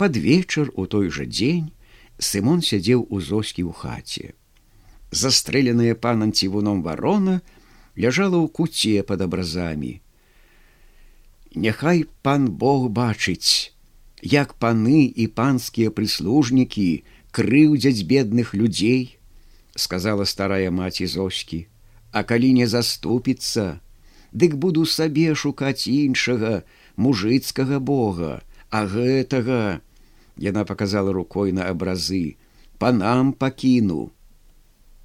Пад вечар у той жа дзень Сымон сядзеў у зоскі ў хаце. Застрэленая панам цівуном варона ляжала ў куце пад абразамі. Няхай пан Бог бачыць, як паны і панскія прыслужнікі крыўдзяць бедных людзей, сказала старая маці зоскі, А калі не заступіцца, дык буду сабе шукаць іншага мужыцкага бога, а гэтага яна показала рукой на абразы, па нам пакіну.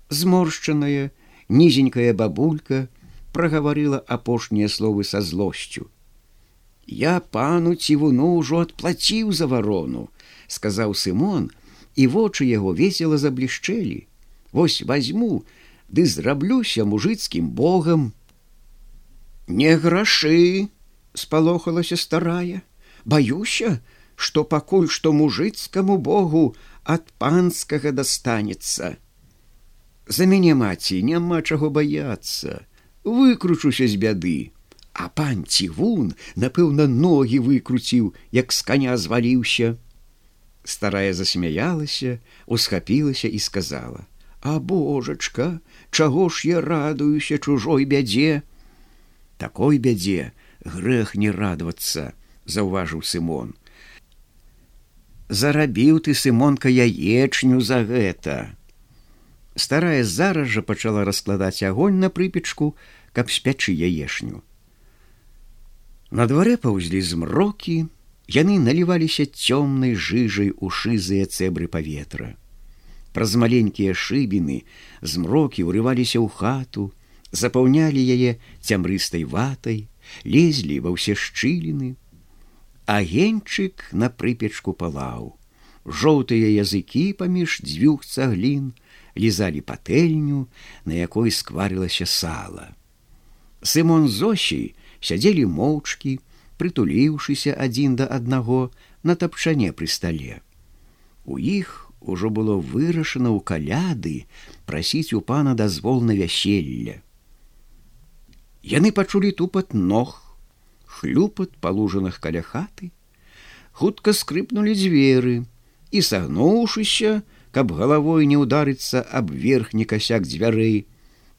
Зморшчаная, нізенькая бабулька прагаварыла апошнія словы са злосцю. Я пану цівуну ўжо адплаціў за варону, сказаў Сымон, і вочы яго весела заблішчэлі. Вось возьму, ды зраблюся мужыцкім богам. Не грашы, спалохалася старая, баюся, што пакуль што мужыцкаму богу ад панскага дастанецца. За мяне маці няма чаго баяцца, выкручуся з бяды. А пан цівун, напэўна, ногі выкруціў, як з коня зваліўся. Старая засмяялася, усхапілася і сказала: « А божачка, чаго ж я радуюся чужой бядзе? Такой бядзе грэх не радавацца, заўважыў Сымон. Зарабіў ты сымонка яечню за гэта. Старая зараз жа пачала раскладаць агонь на прыпечку, каб спячы яешню. На дварэ паўзлі змрокі, яны наліваліся цёмнай жыжай у шызыя цэбры паветра. Праз маленькія шыбіны змрокі ўрываліся ў хату, запаўнялі яе цямрыстай ватай, лезлі ва ўсе шчыліны. Агеньчык на прыпечку палаў. Жоўтыя языкі паміж дзвюх цаглін лізалі патэльню, на якой скварылася сала. Сымон зосій, сядзелі моўчкі, прытуліўшыся адзін да аднаго на тапчане пры стале. У іх ужо было вырашана ў каляды прасіць у пана дазвол на вяселле. Яны пачулі тупат ног, хлюпат палужаных каля хаты, хутка скрыпнули дзверы і сагнуўшыся, каб галавой не ударыцца аб верхні касяк дзвярэй,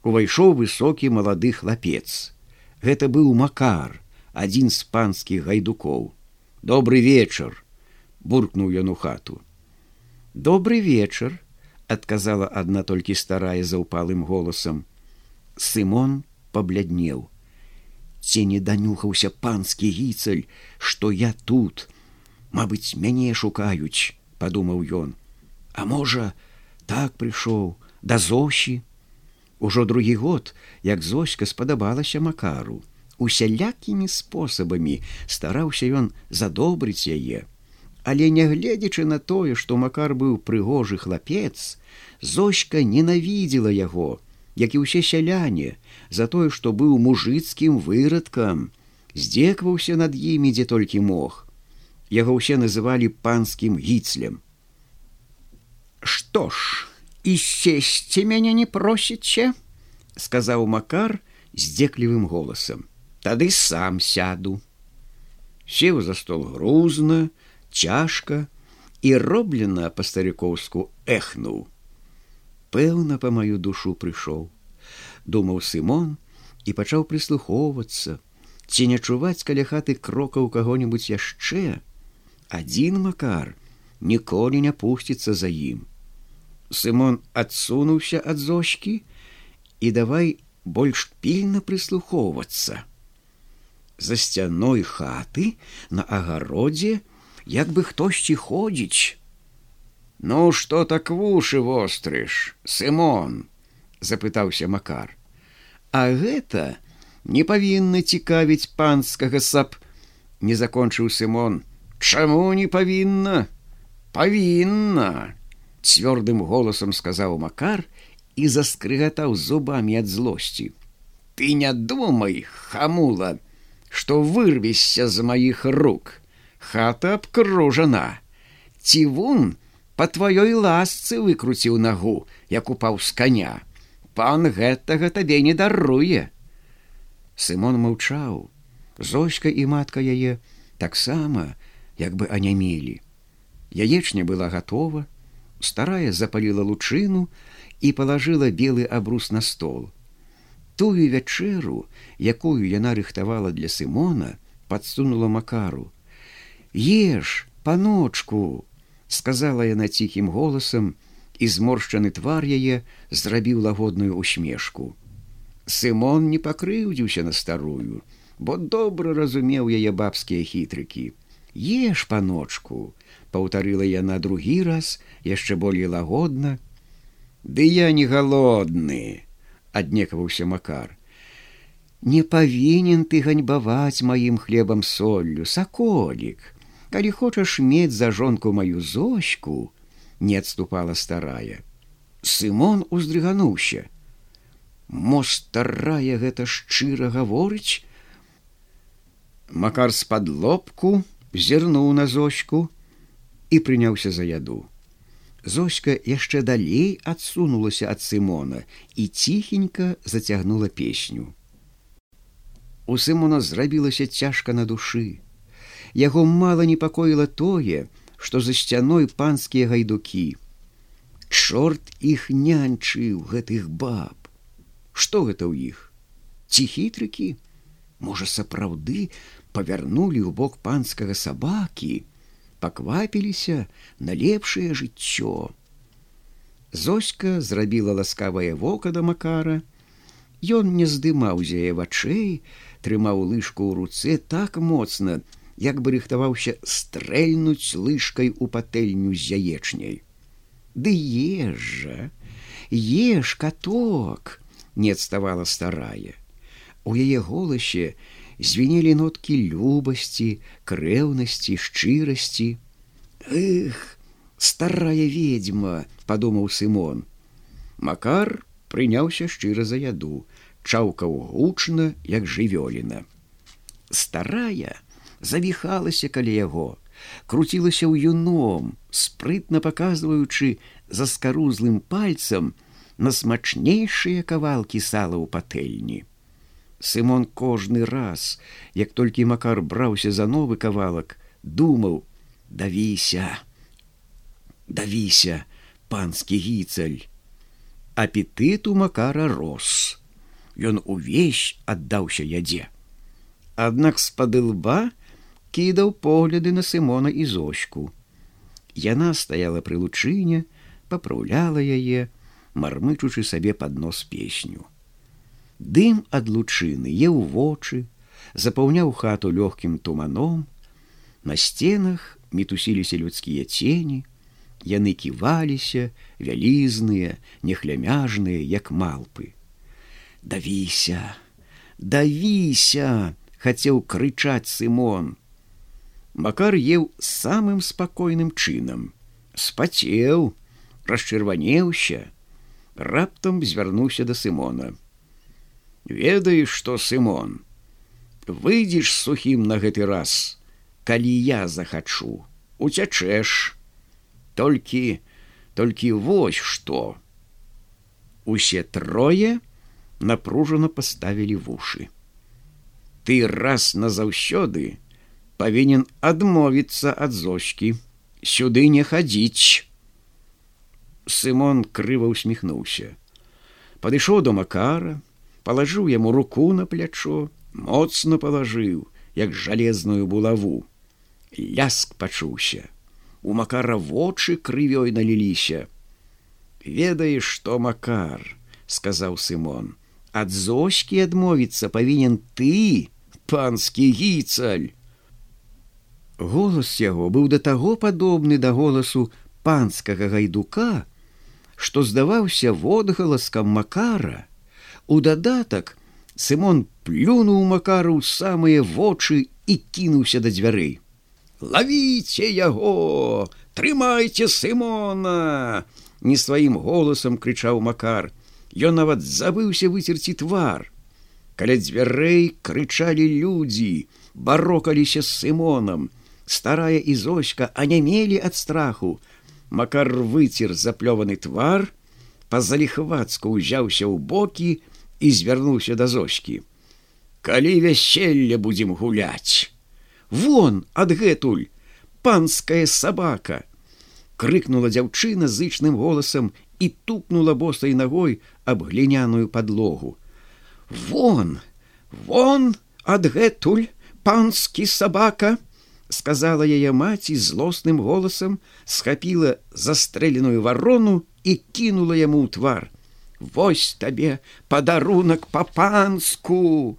увайшоў высокі малады хлапец. Гэта быў макар адзін з панскіх гайдукоў. Добрый вечар буркнуў ён у хату. Добрый вечар адказала адна толькі старая заўпалым голасам. Сымон пабляднеў ці не данюхаўся панскі гіцаль што я тут мабыць мяне шукаюць падумаў ён. А можа так прыйшоў да зосі. Ужо другі год, як зоська спадабалася макару, усялякімі спосабамі стараўся ён задобрыць яе. Але нягледзячы на тое, што макар быў прыгожы хлапец, зоська ненавідзела яго, як і ўсе сяляне, за тое, што быў мужыцкім вырадкам, здзекваўся над імі, дзе толькі мог. Яго ўсе называлі панскім гіцлем. Што ж, і сесці мяне не просіце сказаў макар здзеклівым голасам тады сам сяду сеў за стол грузна цяжка і роблена па-старікоўску эхнуў пэўна па маю душу прыйшоў думаў сымон і пачаў прыслухоўвацца ці не чуваць каля хаты крокаў каго-нибудь яшчэ адзін макар ніколі не пусціцца за ім Сымон адсунуўся ад зочки і давай больш пільна прыслухоўвацца. За сцяной хаты на агародзе як бы хтосьці ходзіць. Ну што так вушы вострыш, Сымон, запытаўся макар. А гэта не павінна цікавіць панскага сап, не закончыў Сымон. Чаму не павінна? Павінна цвёрдым голосам сказаў макар і заскрыгатаў зубамі ад злосці ты не думай хамула что вырвешся з маіх рук хата абкружана цівун по тваёй ласцы выкруціў нагу як упаў з коня пан гэтага табе не даруе сымон маўчаў зочка і матка яе таксама як бы анямелі Яечня была готова, старая запаліла лучыну і палажыла белы абрус на стол. Тую вячэру, якую яна рыхтавала для сымона, подсунула макару. Еш, паночку, сказала яна ціхім голасам, і зморшчаны твар яе зрабіў лагодную усмешку. Сымон не пакрыўдзіўся на старую, бо добра разумеў яе бабскія хітрыкі. Еш паночку, паўтарыла яна другі раз яшчэ болей лагодна. Ды я не галодны, аднекаваўся макар. Не павінен ты ганьбаваць маім хлебам соллю, саколік. Калі хочаш мець за жонку маю зочку, не адступала старая. Сымон уздрыгануўся. Мо старая гэта шчыра гаворыць. Макар з-пад лобку зірнуў на зочку і прыняўся за яду. Зоська яшчэ далей адсунулася ад Сымона і ціхенька зацягнула песню. У Сымона зрабілася цяжка на душы. Яго мала непакоіла тое, што за сцяной панскія гайдукі. Чорт іх нянчыў гэтых баб. Што гэта ў іх? Ці хітрыкі? Можа, сапраўды павярнулі ў бок панскага сабакі, паквапіліся на лепшае жыццё. Зоська зрабіла ласкавае вока да макара. Ён не здымаў з яе вачэй, трымаў лыжку ў руцэ так моцна, як бы рыхтаваўся стрэльнуць лыжкай у патэльню з яечняй. Ды ежа, еш каток, не адставала старая. У яе голасе звенелі ноткі любасці, крэўнасці, шчырасці. Эх, старая ведьма, падумаў Сымон. Макар прыняўся шчыра за яду, чаўкаў гучна, як жывёліна. Старая, завіхалася каля яго, круцілася ў юном, спрытна паказваючы за скарузлым пальцам на смачнейшыя кавалкі сала ў патэльні. Сымон кожны раз, як толькі макар браўся за новы кавалак, думаў: давіся, давіся, панскі гіцаль. Апетыт у макара рос. Ён увесь аддаўся ядзе. Аднак з-пады лба кідаў погляды на сымона і зочку. Яна стаяла пры лучыне, папраўляла яе, мармычучы сабе пад нос песню. Дым ад лучыны е ў вочы, запаўняў хату лёгкім туманом, На сценах мітусіліся людскія цені, яны ківаліся, вялізныя, нехлямяжныя, як малпы. Давіся, давіся, хацеў крычаць Сымон, Макар еў самым спакойным чынам, спацеў, расчырванеўся, раптам звярнуўся да Сымона. Ведаеш, што Сымон, выйдзеш сухім на гэты раз, калі я захачу, уцячэш, толькі, толькі вось што. Усе трое напружана паставілі вушы. Ты раз назаўсёды, павінен адмовіцца ад зочки сюды не хадзіць сымон крыва усміхнуўся падышоў до макара палажыў яму руку на плячо моцна палажыў як жалезную булаву. Ляск пачуўся. У макара вочы крывёй наліліся ведаеш што макар сказаў сымон ад зочки адмовіцца павінен ты панскі гіцаль Голас яго быў да таго падобны да голасу панскага гайдука, што здаваўся водгаласкам макара. У дадатак Сымон плюнуў макару ў самыя вочы і кінуўся да дзвярэй. Лавіце яго, трымайце Сымона! Не сваім голасам крычаў макар. Ён нават забыўся выцерці твар. Каля дзвярэй крычалі людзі, барокаліся з Сымонам, старая і зочка анямелі ад страху. Макар выцер заплёваны твар па-заліхвацку ўзяўся ў бокі і звярнуўся да зочкі калі вяселле будзем гуляць вон адгэтуль панская сабака крыкнула дзяўчына зычным голасам і тупнула босай ногой аб гліняную подлогу. Вон, вон адгэтуль панскі сабака, сказала яе маці злосным голасам, схапіла застрэленую варону і кінула яму ў твар. Вось табе падарунак па-панску!